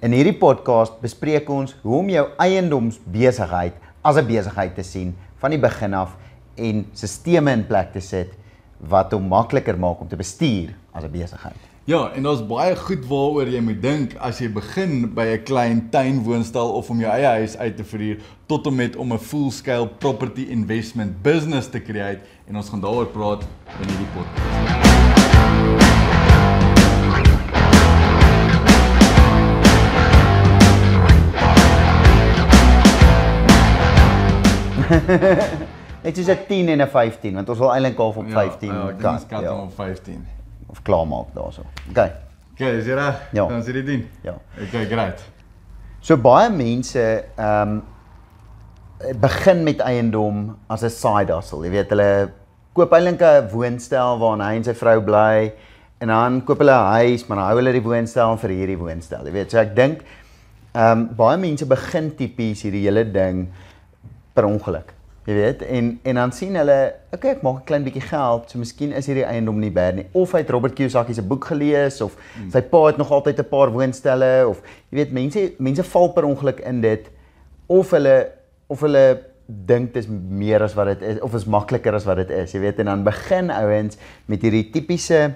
In hierdie podcast bespreek ons hoe om jou eiendomsbesigheid as 'n besigheid te sien van die begin af en sisteme in plek te sit wat hom makliker maak om te bestuur as 'n besigheid. Ja, en daar's baie goed waaroor jy moet dink as jy begin by 'n klein tuinwoonstel of om jou eie huis uit te verhuur tot en met om 'n full-scale property investment business te create en ons gaan daaroor praat in hierdie podcast. Net soos 'n 10 en 'n 15 want ons wil eintlik half op 15 Ja, ja dink ons kat hom op 15. of klaar maak daarso. OK. Okay, is jy reg? Ja. Dan sien jy dit. Ja. Okay, great. So baie mense ehm um, begin met eiendom as 'n side hustle. Jy weet hulle koop eintlik 'n woonstel waarin hy en sy vrou bly en dan koop hulle 'n huis, maar dan hou hulle die woonstel vir hierdie woonstel. Jy weet, so ek dink ehm um, baie mense begin tipies hierdie hele ding per ongeluk. Jy weet, en en dan sien hulle, okay, ek maak 'n klein bietjie geld, so miskien is hierdie eiendom nie bad nie. Of hy het Robert Kiyosaki se boek gelees of hmm. sy pa het nog altyd 'n paar woonstelle of jy weet, mense mense val per ongeluk in dit of hulle of hulle dink dit is meer as wat dit is of is makliker as wat dit is. Jy weet, en dan begin ouens met hierdie tipiese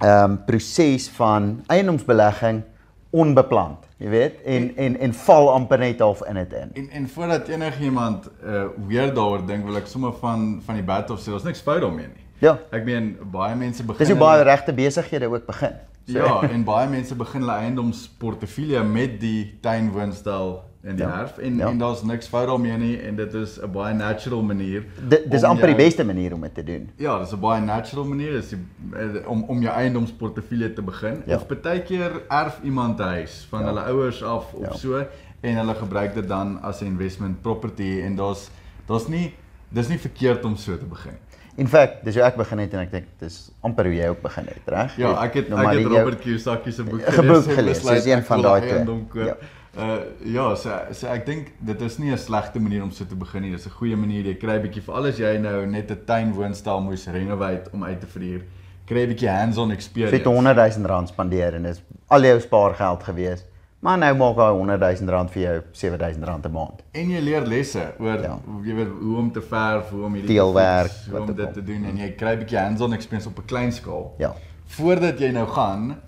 ehm um, proses van eiendomsbelegging onbepland. Jy weet, en en en val amper net half in dit in. En en voordat enigiemand uh weer daaroor dink, wil ek sommer van van die bat of sê daar's niks fout daarmee nie. Ja. Ek meen baie mense begin Dis hoe baie regte besighede ook begin. So. Ja, en baie mense begin hulle eiendomsportefeulje met die tuinwoonstel in die Ja, erf en ja. en daar's niks fout daarmee nie en dit is 'n baie natural manier. Dit dis amper die jou- beste manier om dit te doen. Ja, dis 'n baie natural manier is die, eh, om om jou eiendomsportefeulje te begin. Ja. Of baie keer erf iemand 'n huis van Ja. hulle ouers af of Ja. so en hulle gebruik dit dan as 'n investment property en daar's daar's nie dis nie verkeerd om so te begin. In feite, dis hoe ek begin het en ek dink dis amper hoe jy ook begin het, reg? Ja, ek het Nou, ek het die Robert Kiyosaki se boek Geboek en gelees, besluit dis een van daai twee. Ja. Uh ja, so so ek dink dit is nie 'n slegte manier om so te begin nie. Dis 'n goeie manier. Jy kry 'n bietjie vir alles jy nou net 'n tuin woonstel moes renovate om uit te verhuur. Kry 'n bietjie hands-on Jy experience. het 100 000 rand spandeer en dis al jou spaargeld gewees. Maar nou maak daai 100 000 rand vir jou 7000 rand 'n maand. En jy leer lesse oor Ja. jy weet hoe om te verf, hoe om hierdie Teelwerk, hoe wat om dit al. te doen en jy kry 'n bietjie hands-on experience op 'n klein skaal. Ja, Voordat jy nou gaan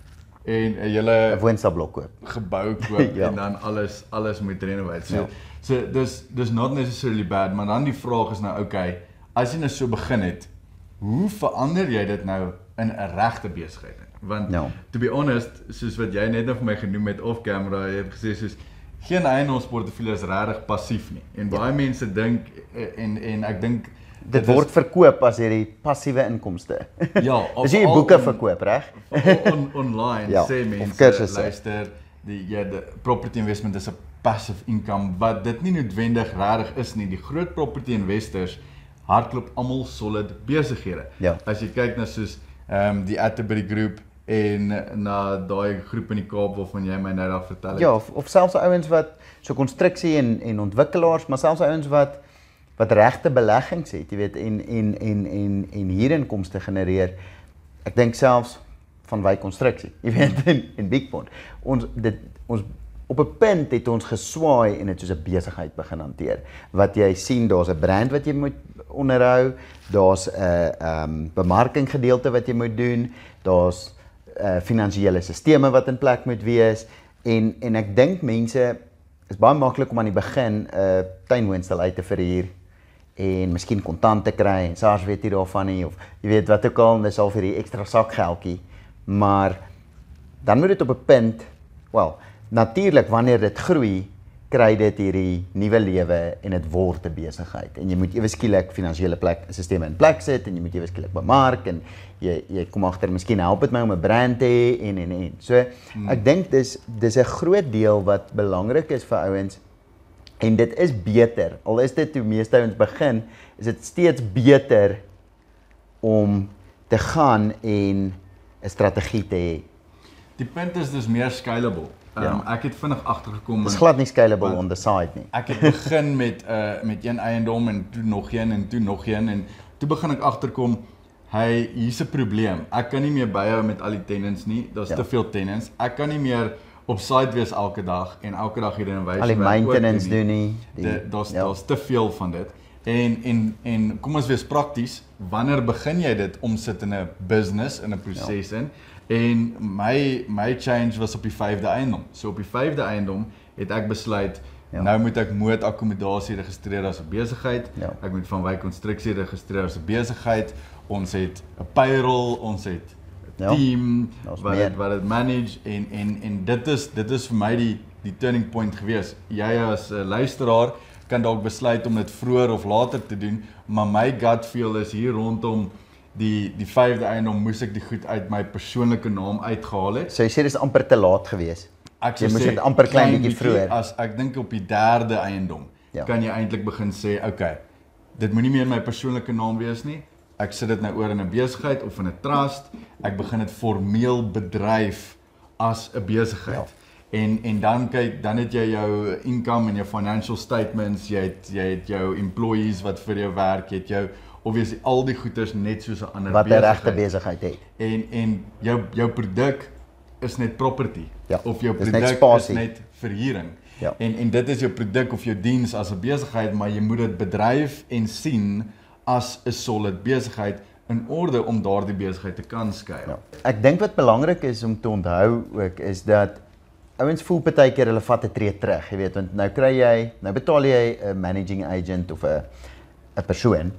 en 'n hele 'n woonstelblok koop. gebou koop Ja. en dan alles alles moet renovate. So Ja. so dis dis not necessarily bad, maar dan die vraag is nou okay, as jy nou so begin het, hoe verander jy dit nou in 'n regte besigheid? Want Ja. to be honest, soos wat jy net nou vir my genoem het off camera, jy het gesê soos geen eiendomsportefeulje is regtig passief nie. En baie mense dink eh, en en ek dink Dit word verkoop as hierdie passiewe inkomste. Ja, Dis jy al boeke on- verkoop, reg? on, on, online Ja, sê of mense luister die ja die property investment is 'n passive income wat dit nie noodwendig regtig is nie. Die groot property investors hardloop almal solid besighede. Ja. As jy kyk na soos ehm um, die Atterbury groep en na daai groep in die Kaap waarvan jy my nou daar vertel het. Ja, of, of selfs ouens wat so konstruksie en en ontwikkelaars, maar selfs ouens wat wat regte beleggings het, jy weet, en en en en en huurinkomste genereer. Ek dink selfs van wy konstruksie, jy weet, in in Bigpond. Ons dit ons op 'n punt het ons geswaai en dit soos 'n besigheid begin hanteer. Wat jy sien, daar's 'n brand wat jy moet onderhou, daar's 'n ehm um, bemarking gedeelte wat jy moet doen, daar's uh finansiële sisteme wat in plek moet wees en en ek dink mense is baie maklik om aan die begin 'n uh, tuinwoonstel uit te verhuur en miskien kontant te kry en SARS weet nie daarvan nie of jy weet wat ook al en dis al vir die ekstra sakgeldjie. Maar dan moet dit op 'n punt wel natuurlik wanneer dit groei kry dit hierdie nuwe lewe en dit word 'n besigheid. En jy moet ewe skielik finansiële plek sisteme in plek sit en jy moet ewe skielik bemark en jy jy kom agter miskien help dit my om 'n brand te hê en en en. So ek dink dis dis 'n groot deel wat belangrik is vir ouens en dit is beter al is dit hoe meeste ouens begin is dit steeds beter om te gaan en 'n strategie te hê Die punt is dis meer scalable. Ehm um, Ja. ek het vinnig agtergekom Dis glad nie scalable on the side nie. Ek het begin met uh met een eiendom en toe nog een en toe nog een en toe begin ek agterkom hy hier's 'n probleem. Ek kan nie meer byhou met al die tenants nie. Daar's Ja. te veel tenants. Ek kan nie meer op site wees elke dag en elke dag hierdie inwyse Al die maintenance doen nie. daar's ja. daar's te veel van dit. En en en kom ons wees prakties, wanneer begin jy dit omsit in 'n business in 'n proses in? En my my change was op die 5de eiendom. So op die 5de eiendom het ek besluit Ja. nou moet ek moed akkommodasie registreer as 'n besigheid. Ja. Ek moet van wyk konstruksie registreer as 'n besigheid. Ons het 'n payroll, ons het Ja. team wat dit wat dit manage en en en dit is dit is vir my die die turning point gewees. Jy as 'n uh, luisteraar kan dalk besluit om dit vroeër of later te doen, maar my gut feel is hier rondom die die 5de eiendom moes ek die goed uit my persoonlike naam uitgehaal het. So jy sê dis amper te laat gewees. Ek Jy sou moes dit amper klein bietjie vroeër. As ek dink op die 3de eiendom Ja. kan jy eintlik begin sê, okay, dit moenie meer my persoonlike naam wees nie. Ek sit dit nou oor in 'n besigheid of in 'n trust. Ek begin dit formeel bedryf as 'n besigheid. Ja. En en dan kyk, dan het jy jou income en jou financial statements, jy het jy het jou employees wat vir jou werk, jy het jou obviously al die goeders net soos 'n ander Wat 'n regte besigheid. besigheid het. En en jou jou produk is net property Ja, of jou produk is net verhuuring. Ja. En en dit is jou produk of jou diens as 'n besigheid, maar jy moet dit bedryf en sien as 'n solid besigheid in orde om daardie besigheid te kan skuil. Ja. Ek dink wat belangrik is om te onthou ook is dat ouens voel baie keer hulle vat 'n tree terug, jy weet, want nou kry jy, nou betaal jy 'n managing agent of 'n 'n persoon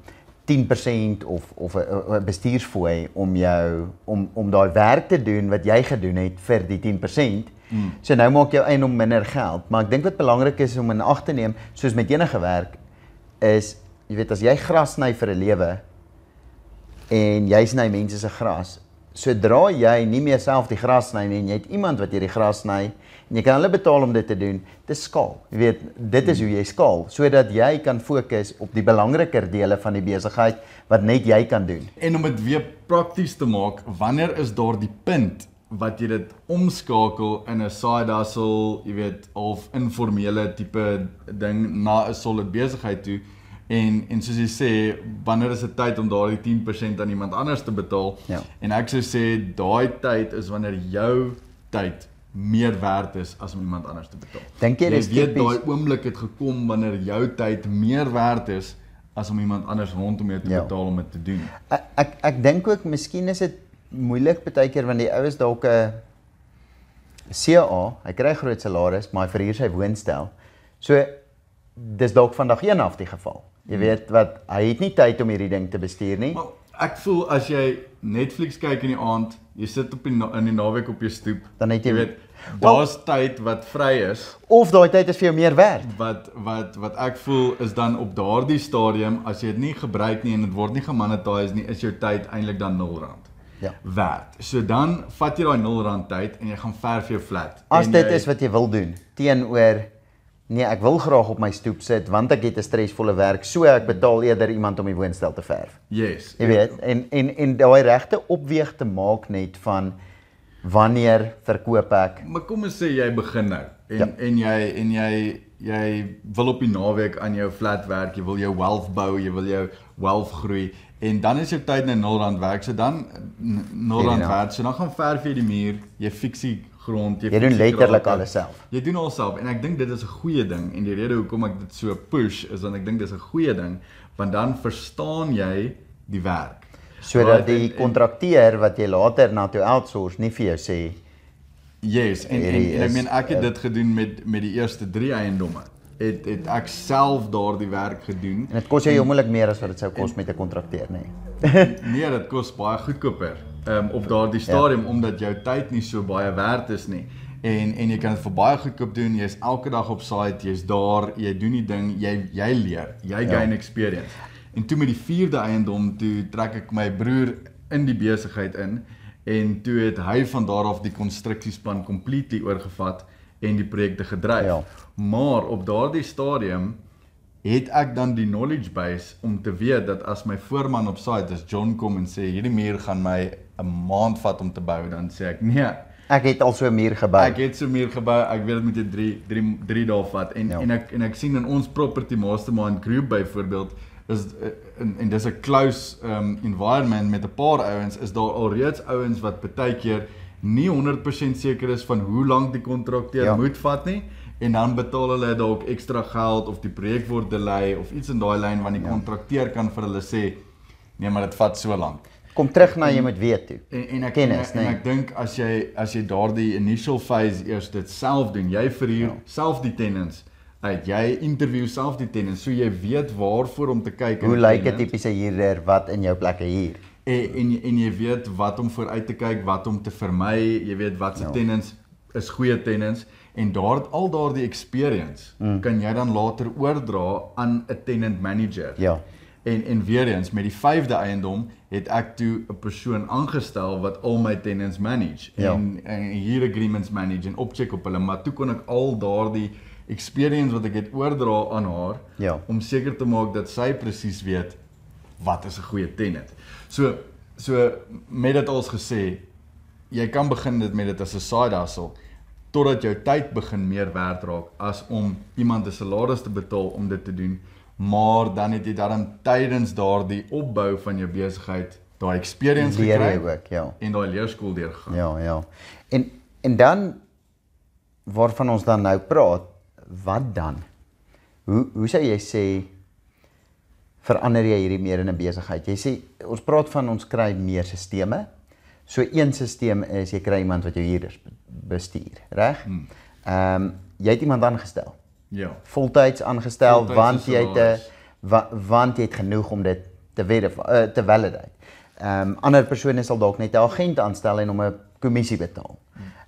10% of of 'n bestuursfooi om jou om om daai werk te doen wat jy gedoen het vir die 10%. Mm. So nou maak jou eiendom minder geld, maar ek dink wat belangrik is om in ag te neem, soos met enige werk, is jy weet as jy gras sny vir 'n lewe en jy sny mense se gras, sodra jy nie meer self die gras sny nie en jy het iemand wat jy die gras sny en jy kan hulle betaal om dit te doen, dis skaal. Jy weet, dit is hoe jy skaal sodat jy kan fokus op die belangriker dele van die besigheid wat net jy kan doen. En om dit weer prakties te maak, wanneer is daar die punt wat jy dit omskakel in 'n side hustle, jy weet, of informele tipe ding na 'n solid besigheid toe? En en soos jy sê, wanneer is dit tyd om daardie 10% aan iemand anders te betaal? Ja. En ek sou sê daai tyd is wanneer jou tyd meer werd is as om iemand anders te betaal. Dink jy jy dis weet daai oomblik het gekom wanneer jou tyd meer werd is as om iemand anders rondom jou te Ja. betaal om dit te doen. Ek ek, ek dink ook miskien is dit moeilik baie keer want die oues dalk 'n CA, hy kry groot salaris, maar hy verhuur sy woonstel. So dis dalk vandag een af die geval. Jy weet wat hy het nie tyd om hierdie ding te bestuur nie. Maar ek voel as jy Netflix kyk in die aand, jy sit op die in die naweek op jou stoep, Dan het jy- jy weet daar's tyd wat vry is Of daai tyd is vir jou meer werd. wat wat wat ek voel is dan op daardie stadium as jy dit nie gebruik nie en dit word nie gemonetiseer nie, is jou tyd eintlik dan 0 rand. Ja. Werd. So dan vat jy daai 0 rand tyd en jy gaan verf jou flat. As dit jy, is wat jy wil doen teenoor nee, ek wil graag op my stoep sit want ek het 'n stresvolle werk, so ek betaal eerder iemand om die woonstel te verf. Yes. Jy weet, en en en daai regte opweeg te maak net van wanneer verkoop ek? Maar kom ons sê jy begin nou en Ja. en jy en jy jy wil op die naweek aan jou flat werk, jy wil jou wealth bou, jy wil jou wealth groei en dan is jou tyd nou 0 rand werk. So dan n- 0 rand Ja. werk. So dan gaan verf jy die muur, jy fiksie grond, jy Jy doen letterlik alles self. Jy doen alself en ek dink dit is 'n goeie ding en die rede hoekom ek dit so push is dan ek dink dis 'n goeie ding want dan verstaan jy die werk. Sodat die en- en- kontrakteur wat jy later na toe outsource nie vir jou sê Yes, en en, en ek is, meen ek het uh, dit gedoen met met die eerste 3 eiendomme. Het het ek self daardie werk gedoen. en dit kos jou onmiddellik meer as wat dit sou kos met 'n kontrakteur, nê. Nee. Nee, dit kos baie goedkoper. Ehm um, op daardie stadium ja. omdat jou tyd nie so baie werd is nie. En en jy kan dit vir baie goedkoop doen. Jy's elke dag op site, jy's daar, jy doen die ding, jy jy leer, jy Ja. gain experience. En toe met die vierde eiendom toe trek ek my broer in die besigheid in en toe het hy van daar af die konstruksiespan completely oorgevat en die projekte gedryf. Ja. Maar op daardie stadium het ek dan die knowledge base om te weet dat as my voorman op site is John kom en sê hierdie muur gaan my 'n maand vat om te bou, dan sê ek nee. Ek het al so 'n muur gebou. Ek het so 'n muur gebou. Ek weet dit moet jy 3 3 3 dae vat en Ja. en ek en ek sien in ons property mastermind group byvoorbeeld is eh, en, en dis 'n close um environment met 'n paar ouens is daar alreeds ouens wat baie keer nie 100% seker is van hoe lank die kontrakteur Ja. ja. moet vat nie en dan betaal hulle dalk ekstra geld of die projek word delay of iets in daai lyn want die Ja. kontrakteur kan vir hulle sê nee maar dit vat so lank. Kom terug na jy moet weet toe. En en ek Kennis, en, ek- en nee. ek dink as jy as jy daardie initial phase eers dit self doen, jy verhuur Ja. ja. self die tenants uit. Jy interview self die tenants so jy weet waarvoor om te kyk Hoe lyk 'n tipiese huurder wat in jou plekke huur? En en en jy weet wat om vooruit te kyk, wat om te vermy, jy weet wat se Ja. ja. tenants is goeie tenants en daar al daardie experience mm. kan jy dan later oordra aan 'n tenant manager. Ja. En en weer eens met die vyfde eiendom het ek toe 'n persoon aangestel wat al my tenants manage Ja. en en hier agreements manage en opcheck op hulle, maar toe kon ek al daardie experience wat ek het oordra aan haar Ja. om seker te maak dat sy presies weet wat is 'n goeie tenant. So so met dit als gesê, jy kan begin dit met dit as 'n side hustle totdat jou tyd begin meer werd raak as om iemand 'n salaris te betaal om dit te doen, maar dan het jy dan tydens daardie opbou van jou besigheid daai experience Leer gekry ook, ja. en daai leerskool deurgegaan. Ja, ja. En en dan waarvan ons dan nou praat, wat dan? Hoe hoe sou jy sê verander jy hierdie meer in 'n besigheid? Jy sê ons praat van ons kry meer stelsels. So een stelsel is jy kry iemand wat jou huurders be- bestuur, reg? Ehm um, jy het iemand aangestel. Ja. Voltyds aangestel Voltydse want jy het 'n wa, want jy het genoeg om dit te verify uh, te validate. Ehm um, ander persone sal dalk net 'n agent aanstel en hom 'n kommissie betaal.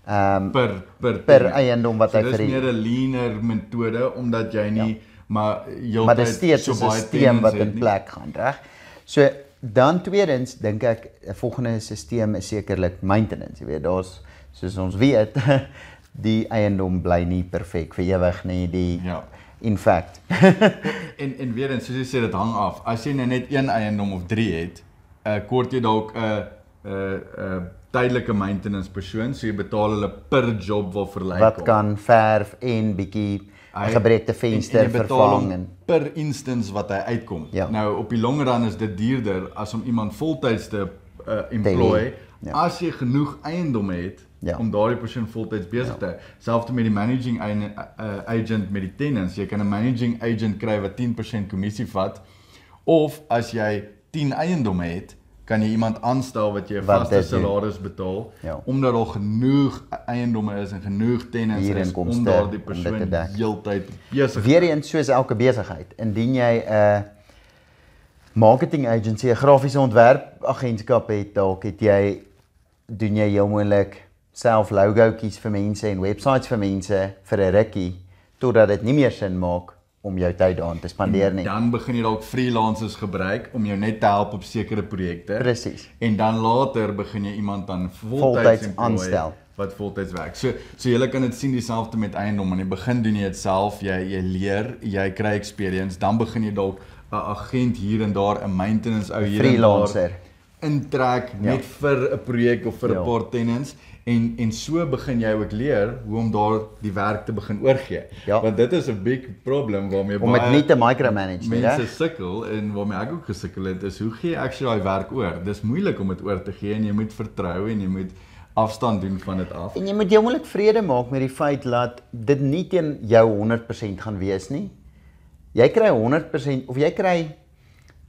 Ehm um, per per per eiendom wat so hy dis vir meer 'n leaner metode omdat jy nie ja. maar heeltyd so baie stelsel wat in nie. plek gaan, reg? So dan tweedens dink ek 'n volgende stelsel is sekerlik maintenance, jy weet, daar's soos ons weet die eiendom bly nie perfek vir ewig nie, die Ja. in fact. En en weer eens soos jy sê dit hang af. As jy nou net een eiendom of 3 het, uh kort jy dalk 'n 'n 'n tydelike maintenance persoon, so jy betaal hulle per job waarvoor hulle wat uitkom. kan verf en bietjie 'n gebreekte venster en, en vervang en per instance wat hy uitkom. Ja. Nou op die long run is dit duurder as om iemand voltyds te uh, employ. Ja. as jy genoeg eiendomme het Ja. om daardie persoon voltyds besig te hou. Selfs met die managing ein- uh, agent met die tenants, jy kan 'n managing agent kry wat 10% kommissie vat of as jy 10 eiendomme het, kan jy iemand aanstel wat jy 'n vaste salaris betaal Ja. omdat al genoeg eiendomme is en genoeg tenants is om daardie te persoon heeltyd besig Weer eens soos elke besigheid, indien jy 'n marketing agency, 'n grafiese ontwerp agentskap het, dalk het jy doen jy heel moontlik self logootjies vir mense en websites vir mense vir 'n rukkie totdat dit nie meer sin maak om jou tyd daaraan te spandeer nie. Dan begin jy dalk freelancers gebruik om jou net te help op sekere projekte. Presies. En dan later begin jy iemand dan Voltyds aanstel. wat voltyds werk. So so jy kan dit sien dieselfde met eiendom. Aan die begin doen jy dit self, jy jy leer, jy kry experience, dan begin jy dalk 'n agent hier en daar, 'n maintenance ou hier Freelancer. en daar intrek Ja. net vir 'n projek of vir 'n Ja. paar tenants en en so begin jy ook leer hoe om daar die werk te begin oorgee. Ja. Want dit is 'n big problem waarmee Om dit nie te micromanage nie, mense sukkel en waarmee ek ook gesukkel het is hoe gee actually daai werk oor? Dis moeilik om dit oor te gee en jy moet vertrou en jy moet afstand doen van dit af. En jy moet jou moontlik vrede maak met die feit dat dit nie teen jou 100% gaan wees nie. Jy kry 100% of jy kry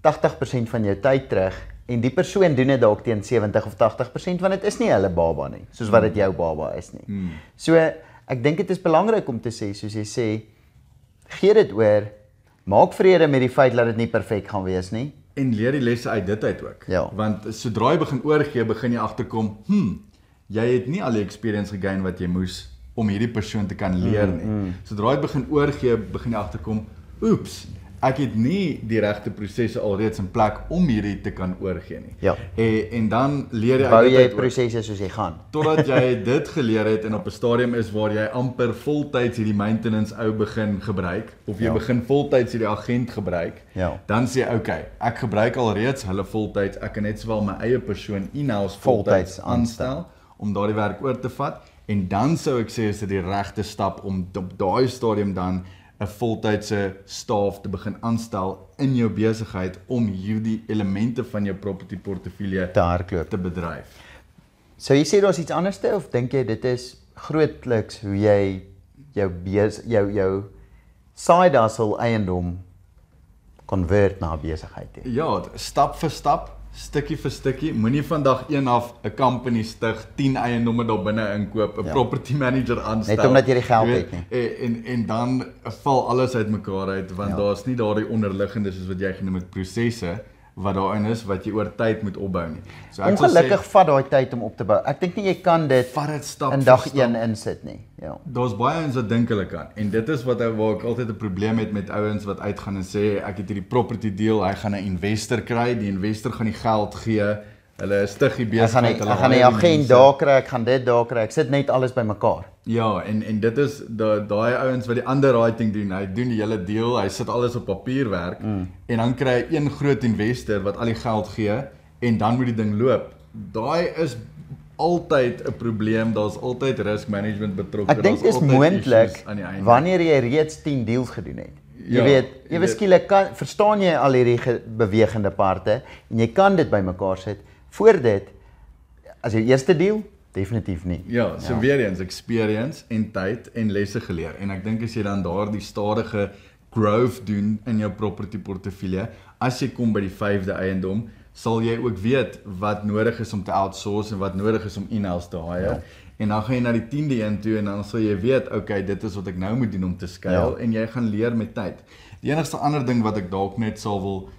80% van jou tyd terug en die persoon doen dit dalk teen 70 of 80% want dit is nie hulle baba nie, soos wat dit jou baba is nie. Hmm. So ek dink dit is belangrik om te sê soos jy sê gee dit oor. Maak vrede met die feit dat dit nie perfek gaan wees nie. En leer die lesse uit dit uit ook. Ja. Want sodra jy begin oorgee, begin jy agterkom, hm, jy het nie al die experience gegain wat jy moes om hierdie persoon te kan leer nie. Mm, mm. Sodra jy begin oorgee, begin jy agterkom, oeps, ek het nie die regte prosesse alreeds in plek om hierdie te kan oorgee nie. Ja. En en dan leer jy uit jy prosesse soos jy gaan. totdat jy dit geleer het en op 'n stadium is waar jy amper voltyds hierdie maintenance ou begin gebruik of jy ja. begin voltyds hierdie agent gebruik. Ja. Dan sê jy, okay, ek gebruik alreeds hulle voltyds, ek kan net sowel my eie persoon in-house Voltyds voltyds aanstel om daardie werk oor te vat en dan sou ek sê is dit die regte stap om op daai stadium dan 'n voltydse staf te begin aanstel in jou besigheid om hierdie elemente van jou property portefeulje Te hardloop. te bedryf. Sou jy sê daar's iets anderste of dink jy dit is grootliks hoe jy jou bes, jou jou side hustle eiendom convert na besigheid toe? Ja, stap vir stap, stukkie vir stukkie. Moenie vandag een af 'n company stig, 10 eiendomme daar binne inkoop, 'n Ja. property manager aanstel. Net omdat jy die geld Jy het nie. En, en en dan val alles uitmekaar uit want Ja. daar's nie daardie onderliggende soos wat jy genoem het prosesse wat daarin is wat jy oor tyd moet opbou nie. So sal Ongelukkig vat daai tyd om op te bou. Ek dink nie jy kan dit vat dit stap in dag stap. 1 insit nie. Ja. Daar's baie ouens wat dink hulle kan. En dit is wat ek waar ek altyd 'n probleem het met ouens wat uitgaan en sê ek het hierdie property deal, hy gaan 'n investor kry, die investor gaan die geld gee. Hulle stig die Ek gaan besigheid, nie, hulle ek gaan die agent daar kry, ek gaan dit daar kry. Ek sit net alles bymekaar. Ja, en en dit is da- daai ouens wat die underwriting doen. Hy doen die hele deal, hy sit alles op papierwerk mm. en dan kry hy een groot investor wat al die geld gee en dan moet die ding loop. Daai is altyd 'n probleem. Daar's altyd risk management betrokke. Ek dink dis altyd moontlik wanneer jy reeds 10 deals gedoen het. Jy Ja, weet, ewe skielik kan verstaan jy al hierdie ge- bewegende parte en jy kan dit bymekaar sit. Voor dit as jou eerste deal definitief nie. Ja, so ja. weer eens experience en tyd en lesse geleer. En ek dink as jy dan daardie stadige growth doen in jou property portefeulje, as jy kom by die 5de eiendom, sal jy ook weet wat nodig is om te outsource en wat nodig is om in-house te hire. Ja. En dan gaan jy na die 10de een toe en dan sal jy weet, okay, dit is wat ek nou moet doen om te skuil Ja. en jy gaan leer met tyd. Die enigste ander ding wat ek dalk net sal wil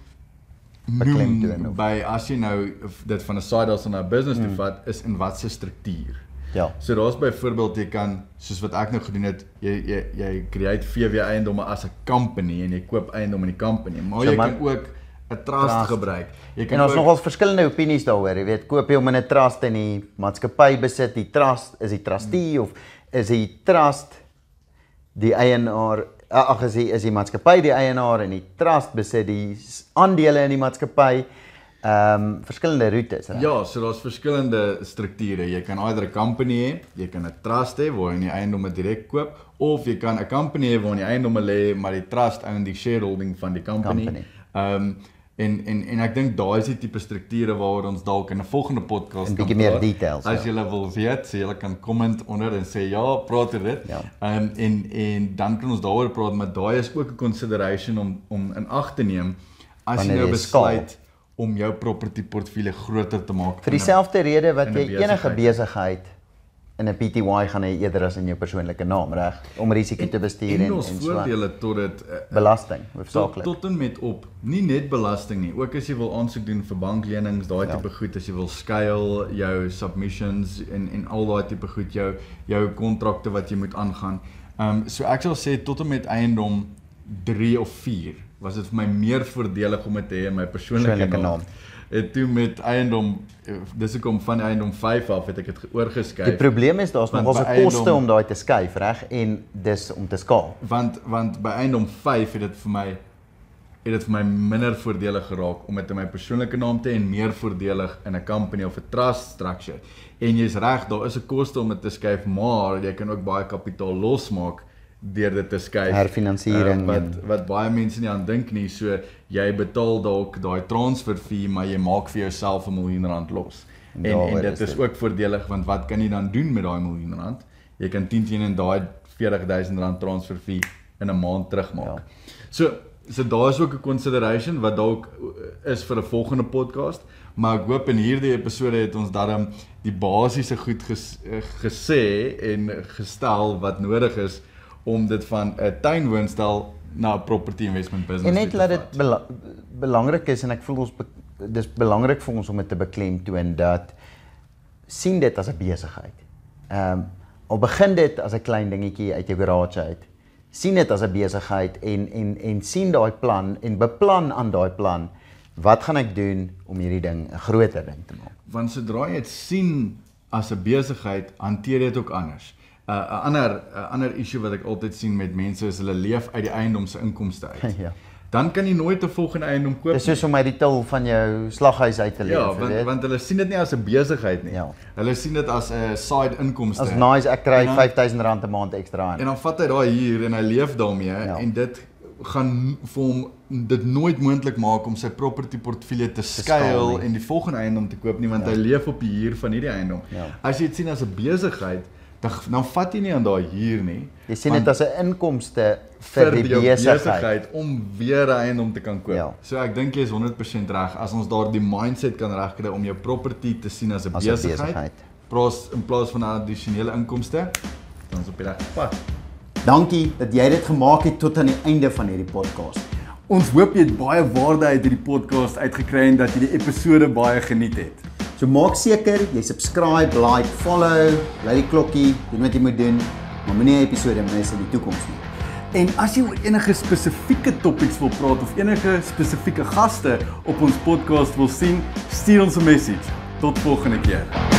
Beklemtoon noem of- by as jy nou dit van 'n side hustle na 'n business Mm. toe vat, is in watter struktuur. Ja. So daar's byvoorbeeld jy kan soos wat ek nou gedoen het, jy jy jy create VW eiendomme as 'n company en jy koop eiendom in die company, maar So jy man- kan ook 'n trust, Trust. gebruik. Jy kan En ons ook, nogals verskillende opinies daaroor. Jy weet, koop jy hom in 'n trust en die maatskappy besit die trust, is die trustee of is die trust die eienaar ag is die is die maatskappy die eienaar en die trust besit die aandele in die maatskappy. Ehm um, verskillende roetes, reg? Ja, so daar's verskillende strukture. Jy kan either 'n company hê, jy kan 'n trust hê waar jy die eiendomme direk koop of jy kan 'n company hê waar jy eiendomme lê, maar die trust own die shareholding van die company. Company. Ehm um, en en en ek dink daai is die tipe strukture waaroor ons dalk in 'n volgende podcast kan bietjie meer details, As ja. jy wil weet, so jy kan comment onder en sê ja, praat oor dit. Ja. Um, en en dan kan ons daaroor praat, maar daai is ook 'n consideration om om in ag te neem as Wanneer jy nou jy skaal. besluit om jou property portefeulje groter te maak. Vir dieselfde rede wat jy enige besigheid. In 'n PTY gaan hê eerder as in jou persoonlike naam, reg? Om risiko te bestuur en en en ons so. voordele tot dit uh, Belasting, tot, hoofsaaklik. tot en met op nie net belasting nie, ook as jy wil aansoek doen vir banklenings, daai Ja. tipe goed, as jy wil skuil jou submissions en en al daai tipe goed, jou jou kontrakte wat jy moet aangaan. Ehm um, so ek sal sê tot en met eiendom 3 of 4 was dit vir my meer voordelig om dit te hê in my persoonlike Persoonlike naam. naam. En toe met eiendom eh, dis hoekom van eiendom 5 af het ek dit oorgeskuif. Die probleem is daar's Want nogals by 'n koste om daai te skuif, reg? En dis om te skaal. want want by eiendom 5 het dit vir my het dit vir my minder voordelig geraak om dit in my persoonlike naam te hê en meer voordelig in 'n company of 'n trust structure. En jy's reg, daar is 'n koste om dit te skuif, maar jy kan ook baie kapitaal losmaak deur dit te skuif. Herfinansiering Uh, wat en- wat baie mense nie aan dink nie, so jy betaal dalk daai transfer fee, maar jy maak vir jouself 'n miljoen rand los. En en dit is is dit. ook voordelig want wat kan jy dan doen met daai miljoen rand? Jy kan 10 teen en daai 40000 rand transfer fee in 'n maand terugmaak. Ja. So so daar is ook 'n consideration wat dalk is vir 'n volgende podcast, maar ek hoop in hierdie episode het ons darm die basiese goed ges, gesê en gestel wat nodig is om dit van 'n tuinwoonstel na 'n property investment business En net toe laat te dit bela belangrik is en ek voel ons be dis belangrik vir ons om dit te beklemtoon dat sien dit as 'n besigheid. Ehm um, al begin dit as 'n klein dingetjie uit jou garage uit. sien dit as 'n besigheid en en en sien daai plan en beplan aan daai plan wat gaan ek doen om hierdie ding 'n groter ding te maak. want sodra jy dit sien as 'n besigheid, hanteer jy dit ook anders. 'n uh, ander 'n ander issue wat ek altyd sien met mense is hulle leef uit die eiendom se inkomste uit. Ja. Dan kan jy nooit 'n volgende eiendom koop. Dis soos om uit die til van jou slaghuis uit te leef, ja, jy want weet. want hulle sien dit nie as 'n besigheid nie. Ja. Hulle sien dit as 'n side inkomste. As nice ek kry En dan- R5000 'n maand ekstra aan. En dan vat hy daai huur en hy leef daarmee Ja. en dit gaan vir hom dit nooit moontlik maak om sy property portefeulje te skuil en die volgende eiendom te koop nie want ja. hy leef op die huur van hierdie eiendom. Ja. As jy dit sien as 'n besigheid, dan dan vat jy nie aan daai huur nie. Jy sien dit as 'n inkomste vir die jou besigheid. om weer 'n eiendom te kan koop. Ja. So ek dink jy is 100% reg as ons daardie mindset kan regkry om jou property te sien as 'n besigheid. besigheid. Plaas in plaas van 'n addisionele inkomste, dan is op die regte pad. Dankie dat jy dit gemaak het tot aan die einde van hierdie podcast. Ons hoop jy het baie waarde uit hierdie podcast uitgekry en dat jy die episode baie geniet het. So maak seker jy subscribe, like, follow, lei die klokkie, doen wat jy moet doen, maar moenie 'n episode mis in die toekoms nie. En as jy oor enige spesifieke topics wil praat of enige spesifieke gaste op ons podcast wil sien, stuur ons 'n message. Tot volgende keer.